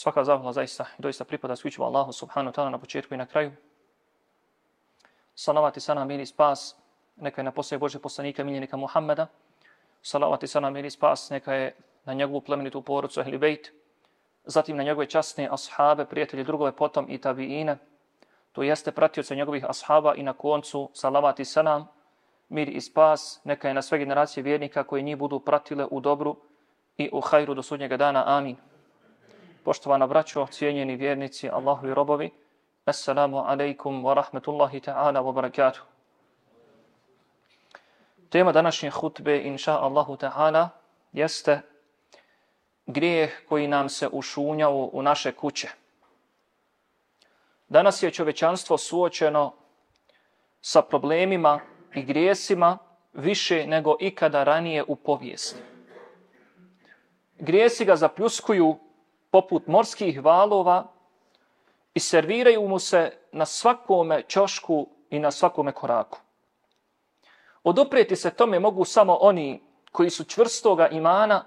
Svaka zahvala zaista i doista pripada sviću Allahu subhanahu ta'ala na početku i na kraju. Salavati sana miri spas, neka je na poslije Bože poslanika miljenika Muhammeda. Salavati sana miri spas, neka je na njegovu plemenitu porodcu Ehli Bejt. Zatim na njegove časne ashabe, prijatelje, drugove, potom i tabiine. To jeste pratioce njegovih ashaba i na koncu salavati sanam, mir i spas, neka je na sve generacije vjernika koji njih budu pratile u dobru i u hajru do sudnjega dana. Amin. Poštovana braćo, cijenjeni vjernici, Allahu i robovi, Assalamu alaikum wa rahmetullahi ta'ala wa barakatuh. Tema današnje hutbe, inša Allahu ta'ala, jeste grijeh koji nam se ušunjao u naše kuće. Danas je čovečanstvo suočeno sa problemima i grijesima više nego ikada ranije u povijesti. Grijesi ga zapljuskuju poput morskih valova i serviraju mu se na svakome čošku i na svakome koraku. Odoprijeti se tome mogu samo oni koji su čvrstoga imana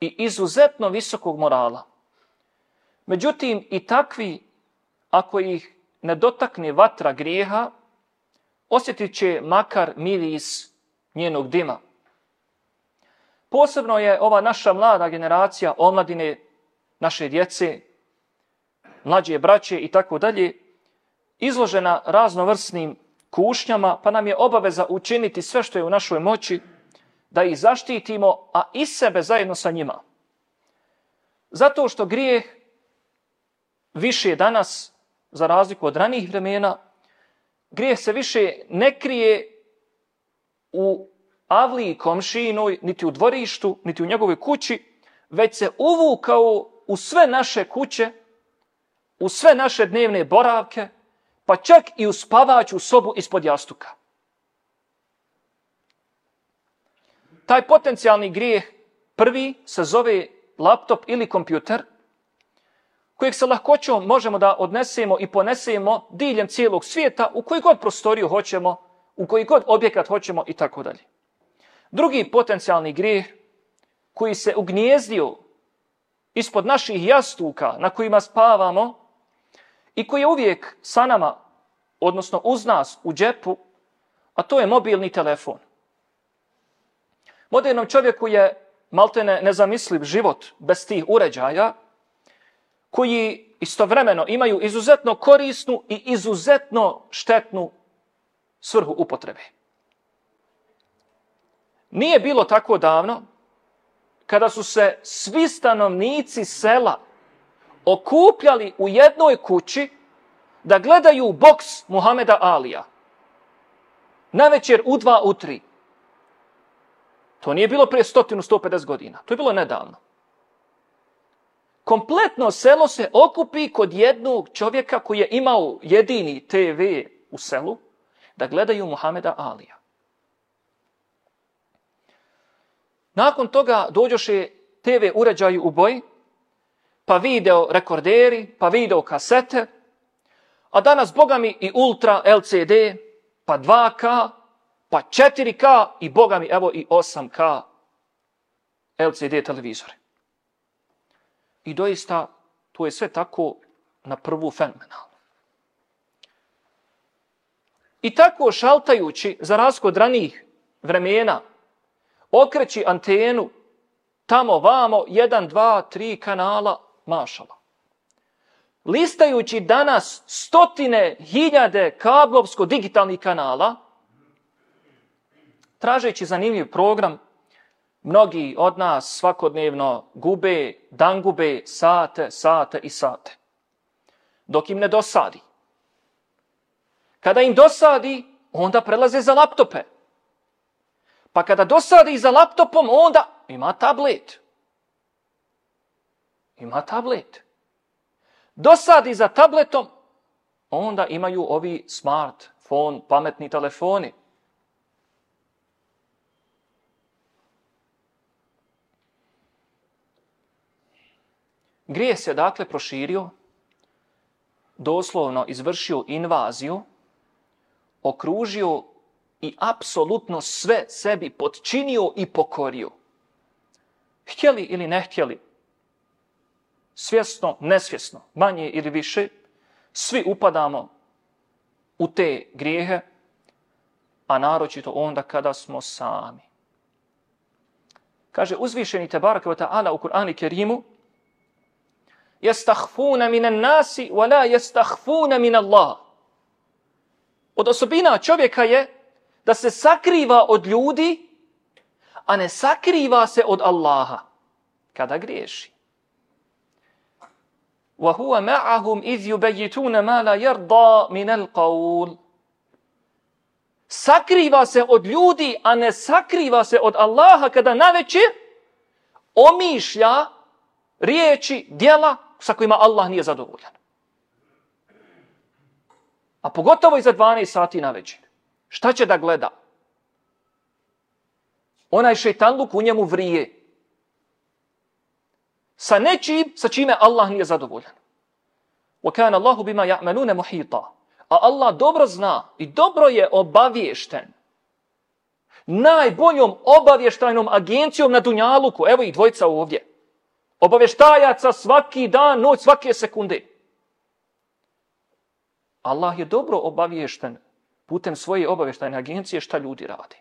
i izuzetno visokog morala. Međutim, i takvi, ako ih ne dotakne vatra grijeha, osjetit će makar miris njenog dima. Posebno je ova naša mlada generacija omladine naše djece, mlađe braće i tako dalje, izložena raznovrsnim kušnjama, pa nam je obaveza učiniti sve što je u našoj moći da ih zaštitimo, a i sebe zajedno sa njima. Zato što grijeh više danas, za razliku od ranih vremena, grijeh se više ne krije u avliji komšinoj, niti u dvorištu, niti u njegovoj kući, već se uvukao u sve naše kuće, u sve naše dnevne boravke, pa čak i u spavaću sobu ispod jastuka. Taj potencijalni grijeh prvi se zove laptop ili kompjuter, kojeg se lahkoćom možemo da odnesemo i ponesemo diljem cijelog svijeta u koji god prostoriju hoćemo, u koji god objekat hoćemo i tako dalje. Drugi potencijalni grijeh koji se ugnjezdio ispod naših jastuka na kojima spavamo i koji je uvijek sa nama, odnosno uz nas u džepu, a to je mobilni telefon. Modernom čovjeku je maltene nezamisliv život bez tih uređaja, koji istovremeno imaju izuzetno korisnu i izuzetno štetnu svrhu upotrebe. Nije bilo tako davno kada su se svi stanovnici sela okupljali u jednoj kući da gledaju boks Muhameda Alija. Na večer u dva, u tri. To nije bilo prije stotinu, 150 godina. To je bilo nedavno. Kompletno selo se okupi kod jednog čovjeka koji je imao jedini TV u selu da gledaju Muhameda Alija. Nakon toga dođoše TV uređaju u boji, pa video rekorderi, pa video kasete, a danas, boga mi, i ultra LCD, pa 2K, pa 4K i, boga mi, evo i 8K LCD televizore. I doista, to je sve tako na prvu fenomenalno. I tako šaltajući za raskod ranih vremena, okreći antenu tamo vamo, jedan, dva, tri kanala, mašala. Listajući danas stotine, hiljade kablovsko-digitalnih kanala, tražeći zanimljiv program, mnogi od nas svakodnevno gube, dan gube sate, sate i sate. Dok im ne dosadi. Kada im dosadi, onda prelaze za laptope. Pa kada dosadi za laptopom, onda ima tablet. Ima tablet. Dosadi za tabletom, onda imaju ovi smartphone, pametni telefoni. Grije se dakle proširio, doslovno izvršio invaziju, okružio i apsolutno sve sebi podčinio i pokorio. Htjeli ili ne htjeli, svjesno, nesvjesno, manje ili više, svi upadamo u te grijehe, a naročito onda kada smo sami. Kaže uzvišeni Tebarak wa ta'ala u Kur'ani Kerimu, jestahfuna minan nasi, wa la jestahfuna min Allah. Od osobina čovjeka je da se sakriva od ljudi, a ne sakriva se od Allaha kada griješi. وهو معهم إذ يبيتون ما لا يرضى من القول sakriva se od ljudi, a ne sakriva se od Allaha kada naveće omišlja riječi, dijela sa kojima Allah nije zadovoljan. A pogotovo i za 12 sati na večer. Šta će da gleda? Onaj šeitanluk u njemu vrije. Sa nečim sa čime Allah nije zadovoljan. وَكَانَ اللَّهُ بِمَا يَعْمَلُونَ مُحِيطًا A Allah dobro zna i dobro je obaviješten najboljom obavještajnom agencijom na Dunjaluku. Evo ih dvojica ovdje. Obavještajaca svaki dan, noć, svake sekunde. Allah je dobro obaviješten putem svoje obavještajne agencije šta ljudi radi.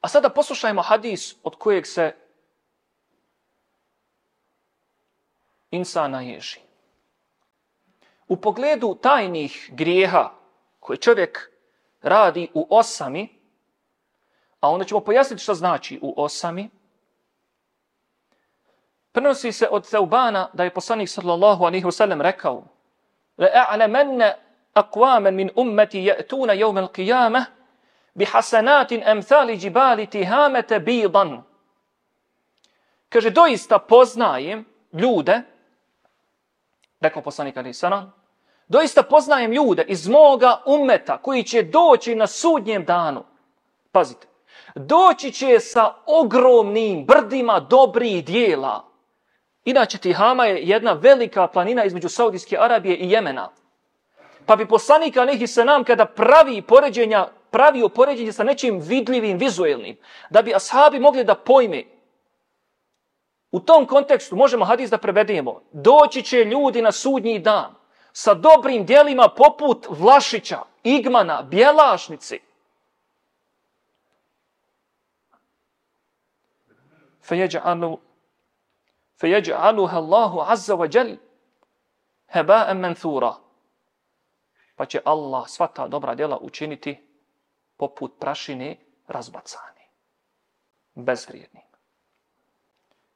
A sada poslušajmo hadis od kojeg se insana ježi. U pogledu tajnih grijeha koje čovjek radi u osami, a onda ćemo pojasniti što znači u osami, prenosi se od Teubana da je poslanik sallallahu alaihi wasallam rekao لَأَعْلَمَنَّ أَقْوَامًا مِنْ أُمَّتِ يَأْتُونَ يَوْمَ الْقِيَامَةِ بِحَسَنَاتٍ أَمْثَالِ جِبَالِ تِهَامَةَ بِيضًا Kaže, doista poznajem ljude rekao poslanik Ali Sana, doista poznajem ljude iz moga umeta koji će doći na sudnjem danu. Pazite, doći će sa ogromnim brdima dobrih dijela. Inače, Tihama je jedna velika planina između Saudijske Arabije i Jemena. Pa bi poslanik alihi Sana kada pravi poređenja, pravi poređenje sa nečim vidljivim, vizuelnim, da bi ashabi mogli da pojme U tom kontekstu možemo hadis da prevedemo. Doći će ljudi na sudnji dan sa dobrim dijelima poput Vlašića, Igmana, Bjelašnici. Fejeđa'alu fejeđa'aluha Allahu azza wa jal heba'en menthura. Pa će Allah sva ta dobra djela učiniti poput prašine razbacani. Bezvrijedni.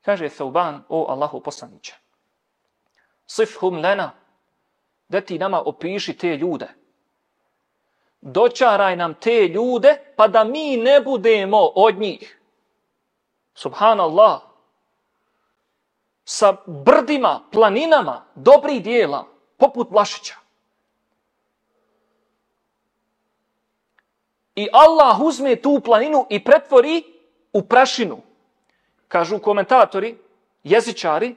Kaže Thauban, o Allahu poslaniće, sifhum lena, da ti nama opiši te ljude. Dočaraj nam te ljude, pa da mi ne budemo od njih. Subhanallah. Sa brdima, planinama, dobrih dijela, poput Vlašića. I Allah uzme tu planinu i pretvori u prašinu kažu komentatori, jezičari,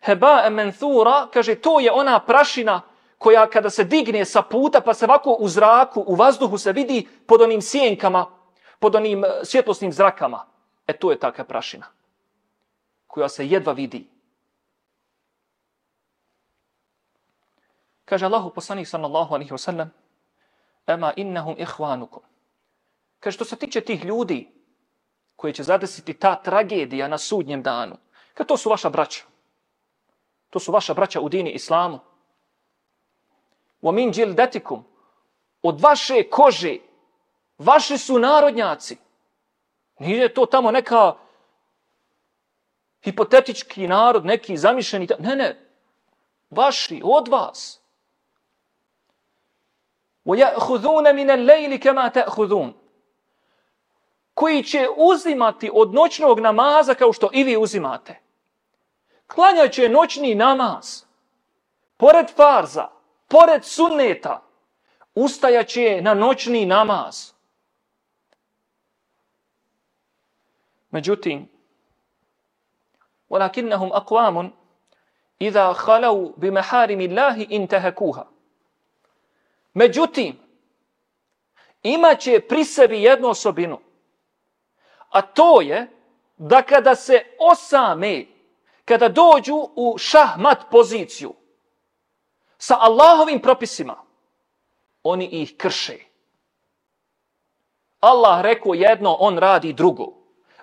heba menthura, kaže, to je ona prašina koja kada se digne sa puta, pa se ovako u zraku, u vazduhu se vidi pod onim sjenkama, pod onim e, svjetlosnim zrakama. E, to je takva prašina koja se jedva vidi. Kaže Allahu poslanik sallallahu alaihi wa sallam, ema innahum ihvanukum. Kaže, što se tiče tih ljudi koji će zadesiti ta tragedija na sudnjem danu, kaže, to su vaša braća. To su vaša braća u dini islamu. Wa min jildatikum. Od vaše kože, vaši su narodnjaci. Nije to tamo neka hipotetički narod, neki zamišljeni. Ne, ne. Vaši, od vas. Od vas. وَيَأْخُذُونَ مِنَ اللَّيْلِ كَمَا تَأْخُذُونَ koji će uzimati od noćnog namaza kao što i vi uzimate. Klanjaće noćni namaz, pored farza, pored sunneta, ustajaće na noćni namaz. Međutim, ولكنهم أقوام إذا خلوا بمحارم الله انتهكوها. Međutim, imaće pri sebi jednu osobinu – A to je da kada se osame kada dođu u šahmat poziciju sa Allahovim propisima, oni ih krše. Allah rekao jedno, on radi drugo.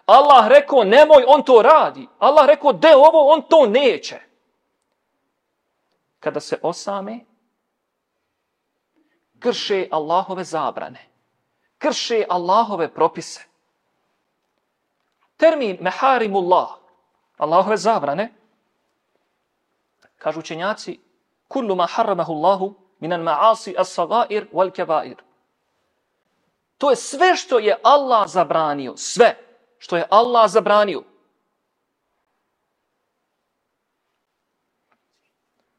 Allah rekao nemoj, on to radi. Allah rekao de ovo, on to neće. Kada se osame, krše Allahove zabrane. Krše Allahove propise. Termin meharimullah, Allahove zabrane, kažu učenjaci, kullu ma haramahu Allahu minan ma'asi as-sagair wal kabair. To je sve što je Allah zabranio, sve što je Allah zabranio.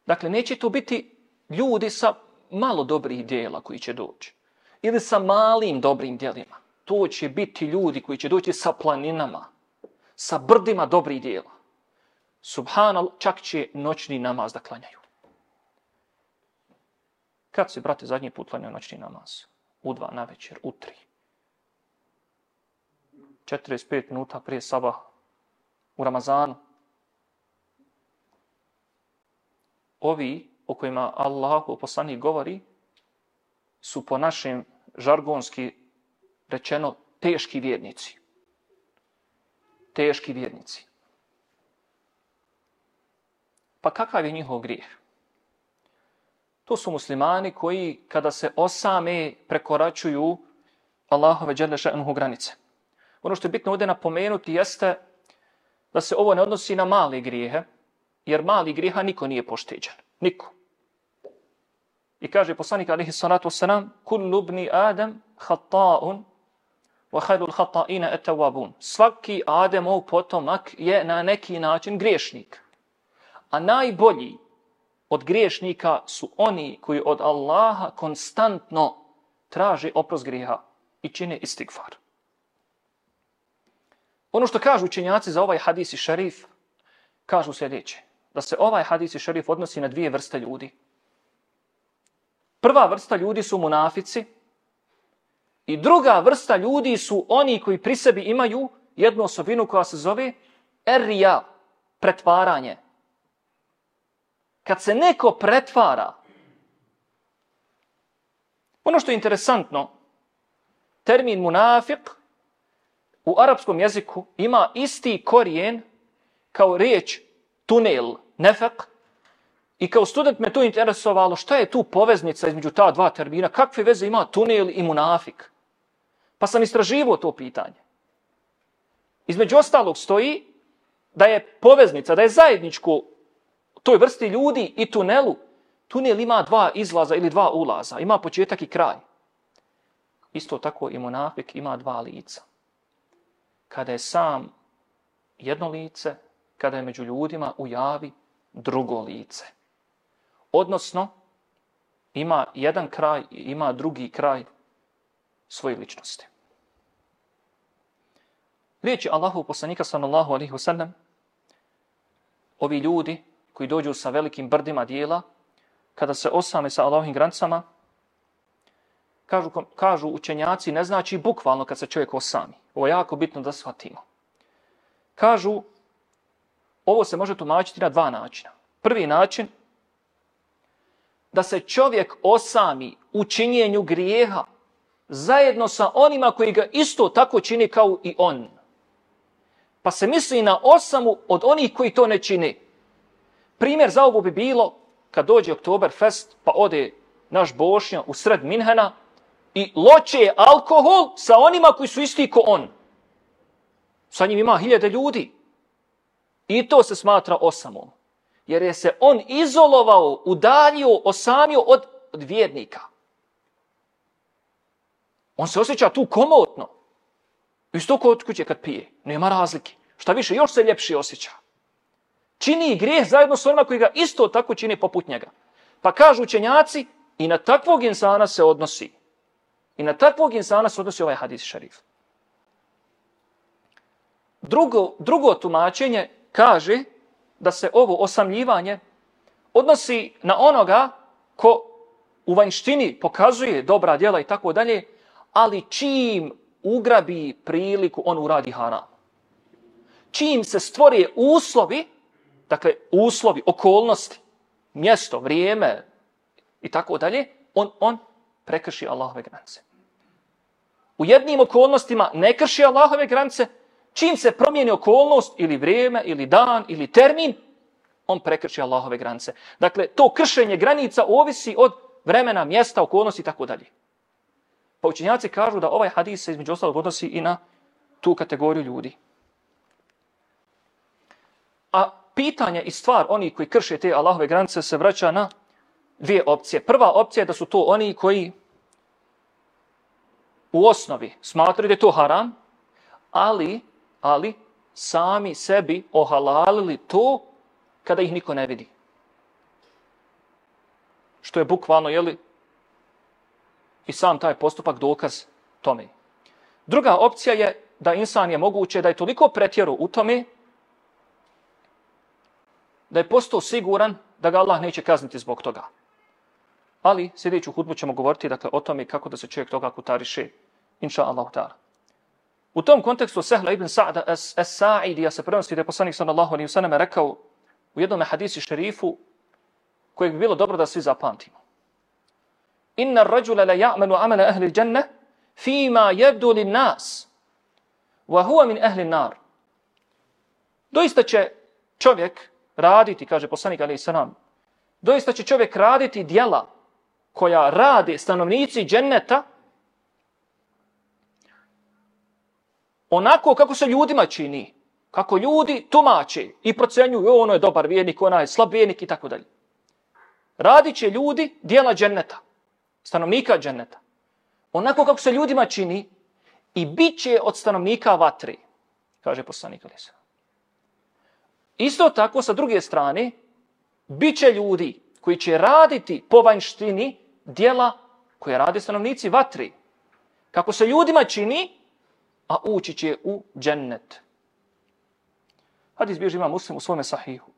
Dakle, neće to biti ljudi sa malo dobrih dijela koji će doći. Ili sa malim dobrim dijelima. To će biti ljudi koji će doći sa planinama, sa brdima dobrih dijela. Subhanal, čak će noćni namaz da klanjaju. Kad se, brate, zadnji put klanjaju noćni namaz? U dva na večer, u tri. 45 minuta prije sabah u Ramazanu. Ovi o kojima Allah u govori su po našem žargonski rečeno teški vjernici. Teški vjernici. Pa kakav je njihov grijeh? To su muslimani koji kada se osame prekoračuju Allahove dželešenuhu granice. Ono što je bitno ovdje napomenuti jeste da se ovo ne odnosi na male grijehe, jer mali grijeha niko nije pošteđen. Niko. I kaže poslanik alihi salatu wasalam, kullu ibni Adam khata'un wa khairul khata'ina etawabun. Svaki Ademov potomak je na neki način griješnik. A najbolji od griješnika su oni koji od Allaha konstantno traže oprost grijeha i čine istigfar. Ono što kažu učenjaci za ovaj hadis i šerif, kažu sljedeće. Da se ovaj hadis i šerif odnosi na dvije vrste ljudi. Prva vrsta ljudi su munafici i druga vrsta ljudi su oni koji pri sebi imaju jednu osobinu koja se zove erija, pretvaranje. Kad se neko pretvara, ono što je interesantno, termin munafik u arapskom jeziku ima isti korijen kao riječ tunel, nefek. I kao student me to interesovalo šta je tu poveznica između ta dva termina, kakve veze ima tunel i munafik. Pa sam istraživo to pitanje. Između ostalog stoji da je poveznica, da je zajedničko toj vrsti ljudi i tunelu. Tunel ima dva izlaza ili dva ulaza, ima početak i kraj. Isto tako i munafik ima dva lica kada je sam jedno lice, kada je među ljudima u javi drugo lice. Odnosno, ima jedan kraj i ima drugi kraj svoje ličnosti. Riječi Allahu poslanika sallallahu alaihi wa sallam, ovi ljudi koji dođu sa velikim brdima dijela, kada se osame sa Allahovim granicama, kažu, kažu učenjaci, ne znači bukvalno kad se čovjek osami. Ovo je jako bitno da shvatimo. Kažu, ovo se može tumačiti na dva načina. Prvi način, da se čovjek osami u činjenju grijeha zajedno sa onima koji ga isto tako čini kao i on. Pa se misli na osamu od onih koji to ne čini. Primjer za ovo bi bilo kad dođe Oktoberfest pa ode naš Bošnja u sred Minhena i loče alkohol sa onima koji su isti ko on. Sa njim ima hiljade ljudi. I to se smatra osamom. Jer je se on izolovao, udaljio, osamio od, od vjernika. On se osjeća tu komotno. Isto kod kuće kad pije. Nema razlike. Šta više, još se ljepši osjeća. Čini grijeh zajedno s onima koji ga isto tako čini poput njega. Pa kažu učenjaci, i na takvog insana se odnosi I na takvog insana se odnosi ovaj hadis šarif. Drugo, drugo tumačenje kaže da se ovo osamljivanje odnosi na onoga ko u vanjštini pokazuje dobra djela i tako dalje, ali čim ugrabi priliku, on uradi haram. Čim se stvore uslovi, dakle, uslovi, okolnosti, mjesto, vrijeme i tako dalje, on, on prekrši Allahove granice. U jednim okolnostima ne krši Allahove granice, čim se promijeni okolnost ili vrijeme ili dan ili termin, on prekrši Allahove granice. Dakle, to kršenje granica ovisi od vremena, mjesta, okolnosti i tako dalje. Pa učenjaci kažu da ovaj hadis se između ostalog odnosi i na tu kategoriju ljudi. A pitanje i stvar oni koji krše te Allahove granice se vraća na dvije opcije. Prva opcija je da su to oni koji u osnovi smatraju da je to haram, ali, ali sami sebi ohalalili to kada ih niko ne vidi. Što je bukvalno, jeli, i sam taj postupak dokaz tome. Druga opcija je da insan je moguće da je toliko pretjeru u tome da je postao siguran da ga Allah neće kazniti zbog toga. Ali sljedeću hudbu ćemo govoriti dakle, o tome kako da se čovjek toga kutariše, inša Allah. Ta'ala. U tom kontekstu Sehla ibn Sa'da as-Sa'idi, se prenosi da je poslanik sallallahu alaihi sallam rekao u jednom hadisi šerifu kojeg bi bilo dobro da svi zapamtimo. Inna rajula la ja'manu amala ahli janna fima jebdu li nas wa huwa min ahli nar. Doista će čovjek raditi, kaže poslanik alaihi sallam, doista će čovjek raditi dijela koja rade stanovnici dženneta onako kako se ljudima čini, kako ljudi tumače i procenjuju, ono je dobar vjernik, ona je slab vjernik i tako dalje. Radit će ljudi dijela dženneta, stanovnika dženneta, onako kako se ljudima čini i bit će od stanovnika vatri, kaže poslanik Alisa. Isto tako, sa druge strane, bit će ljudi koji će raditi po vanjštini dijela koje rade stanovnici vatri. Kako se ljudima čini, a ući će u džennet. Hadis bježi imam muslim u svome sahihu.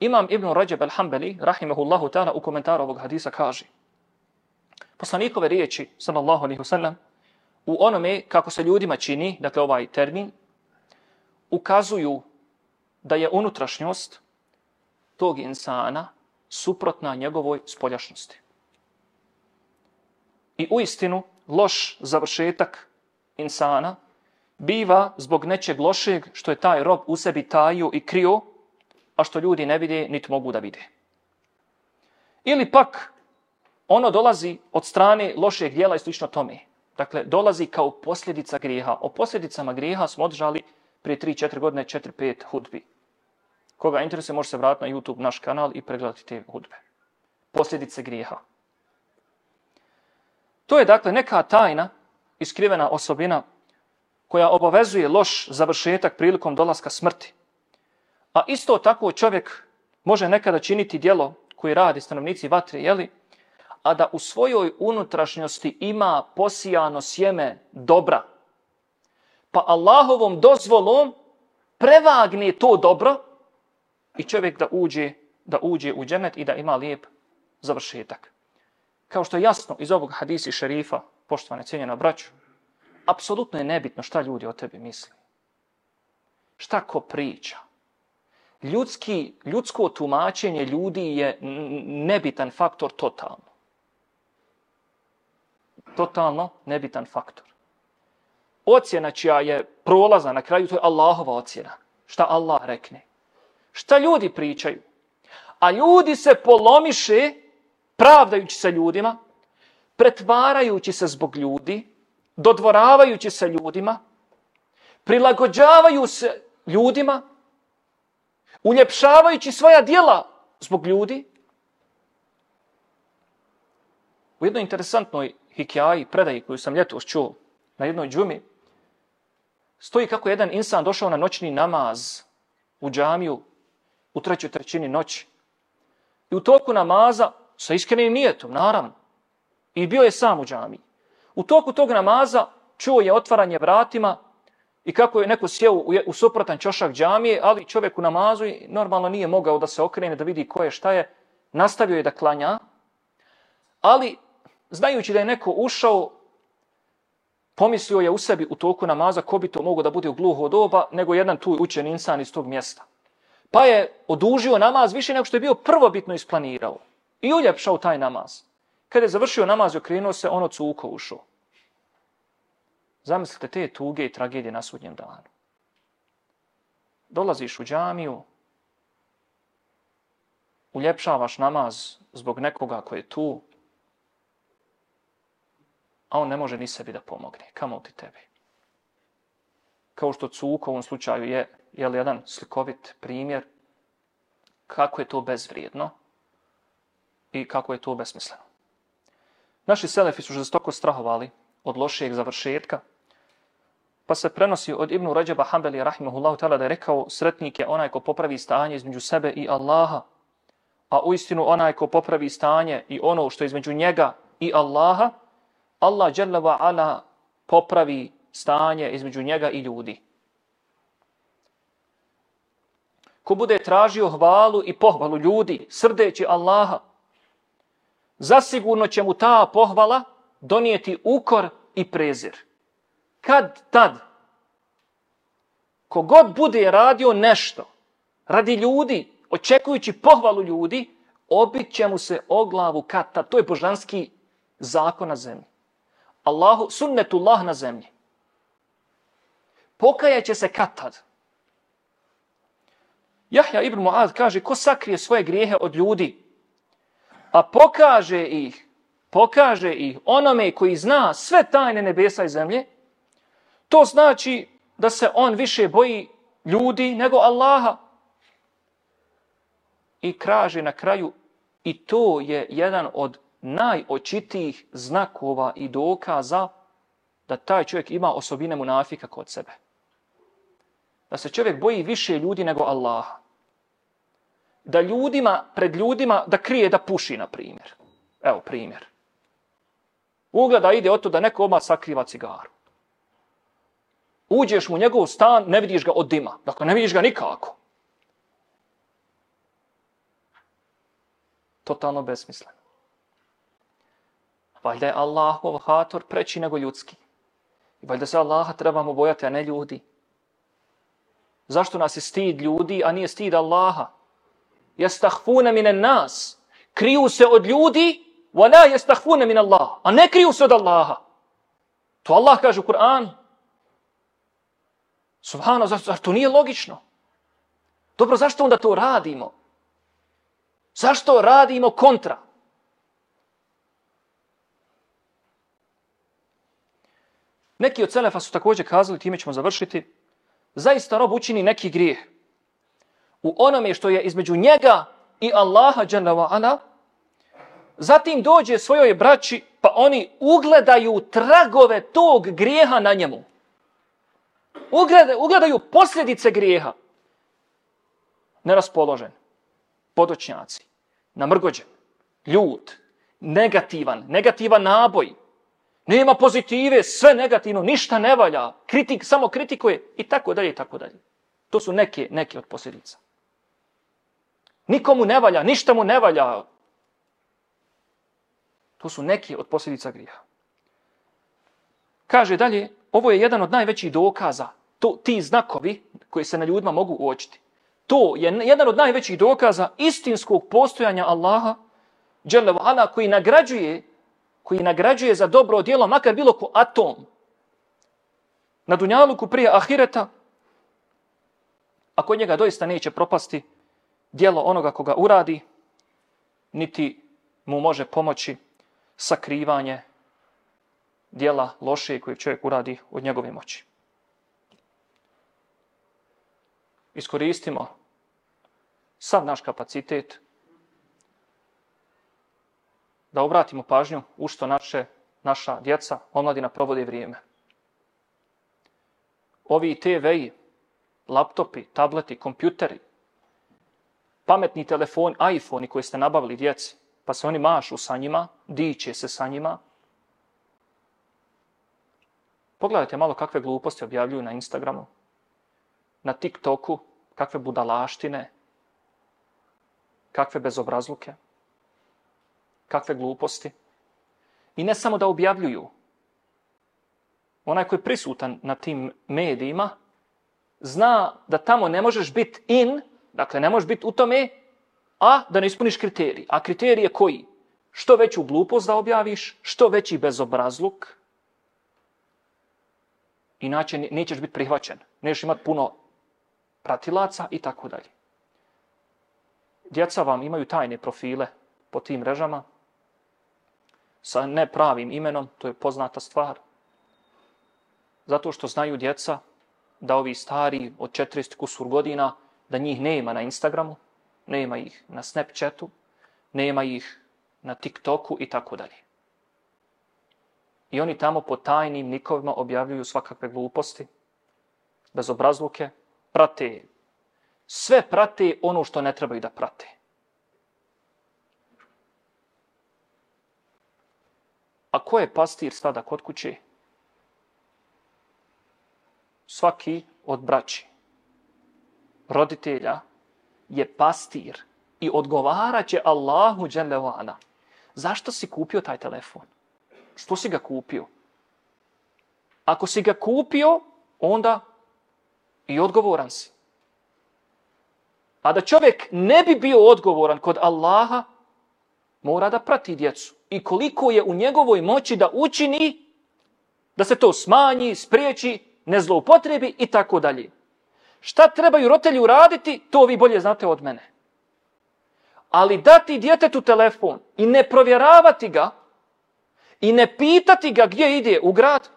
Imam Ibn Rajab al-Hambali, rahimahullahu ta'ala, u komentaru ovog hadisa kaže poslanikove riječi, sallallahu alaihi wasallam, u onome kako se ljudima čini, dakle ovaj termin, ukazuju da je unutrašnjost tog insana suprotna njegovoj spoljašnosti. I u istinu, loš završetak insana biva zbog nečeg lošeg što je taj rob u sebi taju i krio, a što ljudi ne vide, niti mogu da vide. Ili pak ono dolazi od strane lošeg dijela i slično tome. Dakle, dolazi kao posljedica grijeha. O posljedicama grijeha smo održali prije 3-4 godine 4-5 hudbi. Koga interesuje može se vratiti na YouTube naš kanal i pregledati te hudbe. Posljedice grijeha. To je dakle neka tajna, iskrivena osobina koja obavezuje loš završetak prilikom dolaska smrti. A isto tako čovjek može nekada činiti dijelo koje radi stanovnici vatre, jeli? a da u svojoj unutrašnjosti ima posijano sjeme dobra. Pa Allahovom dozvolom prevagne to dobro i čovjek da uđe, da uđe u dženet i da ima lijep završetak. Kao što je jasno iz ovog hadisi šerifa, poštovane cijenjena braću, apsolutno je nebitno šta ljudi o tebi misli. Šta ko priča. Ljudski, ljudsko tumačenje ljudi je nebitan faktor totalno. Totalno nebitan faktor. Ocjena čija je prolaza na kraju, to je Allahova ocjena. Šta Allah rekne. Šta ljudi pričaju. A ljudi se polomiše, pravdajući se ljudima, pretvarajući se zbog ljudi, dodvoravajući se ljudima, prilagođavaju se ljudima, uljepšavajući svoja dijela zbog ljudi. U jednoj interesantnoj hikjaji, predaji koju sam ljetos čuo na jednoj džumi, stoji kako jedan insan došao na noćni namaz u džamiju u trećoj trećini noći. I u toku namaza, sa iskrenim nijetom, naravno, i bio je sam u džamiji. U toku tog namaza čuo je otvaranje vratima i kako je neko sjeo u, u suprotan čošak džamije, ali čovjek u namazu normalno nije mogao da se okrene, da vidi ko je, šta je. Nastavio je da klanja, ali znajući da je neko ušao, pomislio je u sebi u toku namaza ko bi to mogo da bude u gluho doba, nego jedan tu učen insan iz tog mjesta. Pa je odužio namaz više nego što je bio prvobitno isplanirao. I uljepšao taj namaz. Kada je završio namaz i okrenuo se, ono cuko ušao. Zamislite te tuge i tragedije na sudnjem danu. Dolaziš u džamiju, uljepšavaš namaz zbog nekoga ko je tu, a on ne može ni sebi da pomogne. Kamo ti tebi? Kao što Cuko u ovom slučaju je, je li jedan slikovit primjer kako je to bezvrijedno i kako je to besmisleno. Naši selefi su žestoko strahovali od lošijeg završetka, pa se prenosi od Ibnu Rađaba Hanbeli rahimahullahu ta'ala da je rekao sretnik je onaj ko popravi stanje između sebe i Allaha, a u istinu onaj ko popravi stanje i ono što je između njega i Allaha, Allah dželle ve ala popravi stanje između njega i ljudi. Ko bude tražio hvalu i pohvalu ljudi, srdeći Allaha, zasigurno će mu ta pohvala donijeti ukor i prezir. Kad tad? Kogod bude radio nešto radi ljudi, očekujući pohvalu ljudi, obit će mu se o glavu kad tad. To je božanski zakon na zemlji. Allahu sunnetullah na zemlji. Pokajaće se kad tad. Jahja ibn Mu'ad kaže, ko sakrije svoje grijehe od ljudi, a pokaže ih, pokaže ih onome koji zna sve tajne nebesa i zemlje, to znači da se on više boji ljudi nego Allaha. I kraže na kraju, i to je jedan od najočitijih znakova i dokaza da taj čovjek ima osobine munafika kod sebe. Da se čovjek boji više ljudi nego Allaha. Da ljudima, pred ljudima, da krije da puši, na primjer. Evo, primjer. Ugleda ide od to da neko odmah sakriva cigaru. Uđeš mu u njegov stan, ne vidiš ga od dima. Dakle, ne vidiš ga nikako. Totalno besmisleno. Valjda je Allahov hator preći nego ljudski. I valjda se Allaha trebamo bojati, a ne ljudi. Zašto nas je stid ljudi, a nije stid Allaha? Jestahfuna minan nas. Kriju se od ljudi, wa la jestahfune min Allah. A ne kriju se od Allaha. To Allah kaže u Kur'anu. Subhano, zar to nije logično? Dobro, zašto onda to radimo? Zašto radimo kontra? Neki od Selefa su također kazali, time ćemo završiti, zaista rob učini neki grijeh u onome što je između njega i Allaha džanava ana, zatim dođe svojoj braći, pa oni ugledaju tragove tog grijeha na njemu. Ugledaju, ugledaju posljedice grijeha. Neraspoložen, podočnjaci, namrgođen, ljud, negativan, negativan naboj, Nema pozitive, sve negativno, ništa ne valja. Kritik samo kritikuje i tako dalje i tako dalje. To su neke, neke od posljedica. Nikomu ne valja, ništa mu ne valja. To su neki od posljedica grija. Kaže dalje, ovo je jedan od najvećih dokaza, to, ti znakovi koji se na ljudima mogu uočiti. To je jedan od najvećih dokaza istinskog postojanja Allaha, Đelevala, koji nagrađuje koji nagrađuje za dobro djelo, makar bilo ko atom, na dunjaluku prije ahireta, a kod njega doista neće propasti djelo onoga koga uradi, niti mu može pomoći sakrivanje djela loše koje čovjek uradi od njegove moći. Iskoristimo sav naš kapacitet, da obratimo pažnju u što naše, naša djeca, omladina, provode vrijeme. Ovi TV-i, laptopi, tableti, kompjuteri, pametni telefon, iPhone koji ste nabavili djeci, pa se oni mašu sa njima, diće se sa njima. Pogledajte malo kakve gluposti objavljuju na Instagramu, na TikToku, kakve budalaštine, kakve bezobrazluke kakve gluposti. I ne samo da objavljuju. Onaj koji je prisutan na tim medijima, zna da tamo ne možeš biti in Dakle, ne možeš biti u tome, a da ne ispuniš kriterij. A kriterij je koji? Što veću glupost da objaviš, što veći bezobrazluk, inače nećeš biti prihvaćen. Nećeš imati puno pratilaca i tako dalje. Djeca vam imaju tajne profile po tim mrežama sa nepravim imenom, to je poznata stvar. Zato što znaju djeca da ovi stari od 400 kusur godina, da njih nema na Instagramu, nema ih na Snapchatu, nema ih na TikToku i tako dalje. I oni tamo po tajnim nikovima objavljuju svakakve gluposti, bez obrazluke, prate, sve prate ono što ne trebaju da prate. A ko je pastir stada kod kuće? Svaki od braći, roditelja, je pastir i odgovarat će Allahu dželevana. Zašto si kupio taj telefon? Što si ga kupio? Ako si ga kupio, onda i odgovoran si. A da čovjek ne bi bio odgovoran kod Allaha, mora da prati djecu. I koliko je u njegovoj moći da učini, da se to smanji, spriječi, ne zloupotrebi i tako dalje. Šta trebaju rotelji uraditi, to vi bolje znate od mene. Ali dati djetetu telefon i ne provjeravati ga i ne pitati ga gdje ide u grad,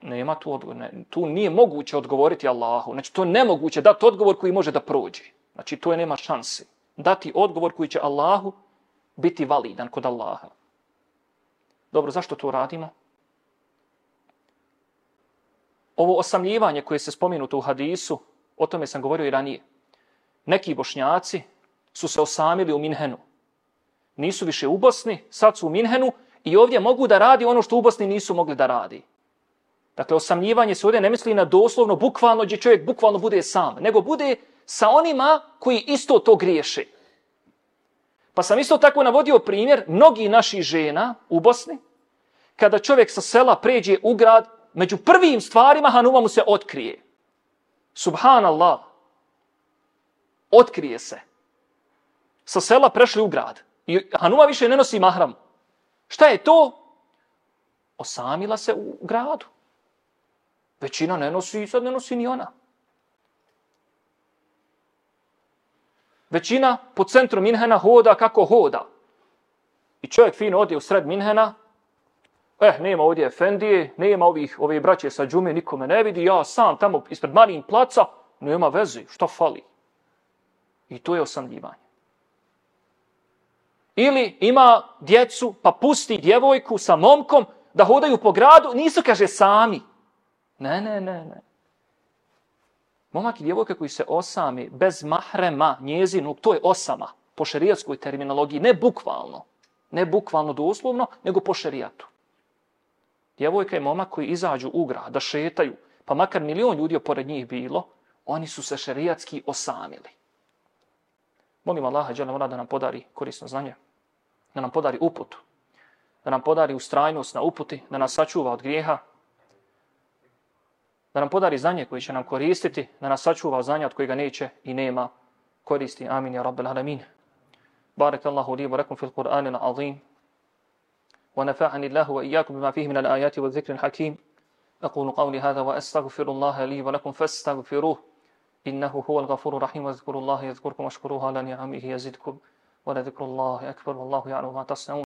nema tu odgovor. Ne, tu nije moguće odgovoriti Allahu. Znači, to je nemoguće dati odgovor koji može da prođe. Znači, to je nema šanse. Dati odgovor koji će Allahu biti validan kod Allaha. Dobro, zašto to radimo? Ovo osamljivanje koje se spominuto u hadisu, o tome sam govorio i ranije. Neki bošnjaci su se osamili u Minhenu. Nisu više u Bosni, sad su u Minhenu i ovdje mogu da radi ono što u Bosni nisu mogli da radi. Dakle, osamljivanje se ovdje ne misli na doslovno, bukvalno, gdje čovjek bukvalno bude sam, nego bude sa onima koji isto to griješe. Pa sam isto tako navodio primjer mnogi naših žena u Bosni, kada čovjek sa sela pređe u grad, među prvim stvarima Hanuma mu se otkrije. Subhanallah. Otkrije se. Sa sela prešli u grad. I Hanuma više ne nosi mahram. Šta je to? Osamila se u gradu. Većina ne nosi, sad ne nosi ni ona. Većina po centru Minhena hoda kako hoda. I čovjek fino ode u sred Minhena, eh, nema ovdje Efendije, nema ovih, ove braće sa džume, nikome ne vidi, ja sam tamo ispred Marijin placa, nema veze, što fali? I to je osamljivanje. Ili ima djecu, pa pusti djevojku sa momkom da hodaju po gradu, nisu, kaže, sami. Ne, ne, ne, ne. Momak i djevojka koji se osami bez mahrema njezinog, to je osama po šerijatskoj terminologiji, ne bukvalno, ne bukvalno doslovno, nego po šerijatu Djevojka i momak koji izađu u grad, da šetaju, pa makar milion ljudi pored njih bilo, oni su se šerijatski osamili. Molim Allaha da nam podari korisno znanje, da nam podari uputu, da nam podari ustrajnost na uputi, da nas sačuva od grijeha, da nam podari znanje koje će nam koristiti, da nas sačuva znanja od kojega neće i nema koristi. Amin ja rabbel alamin. بارك الله لي ولكم في القرآن العظيم ونفعني الله وإياكم بما فيه من الآيات والذكر الحكيم. أقول قولي هذا وأستغفر الله لي ولكم فاستغفروه. إنه هو الغفور الرحيم. واذكروا الله يذكركم واشكروه على نعمه يزدكم. ولذكر الله أكبر والله يعلم ما تصنعون.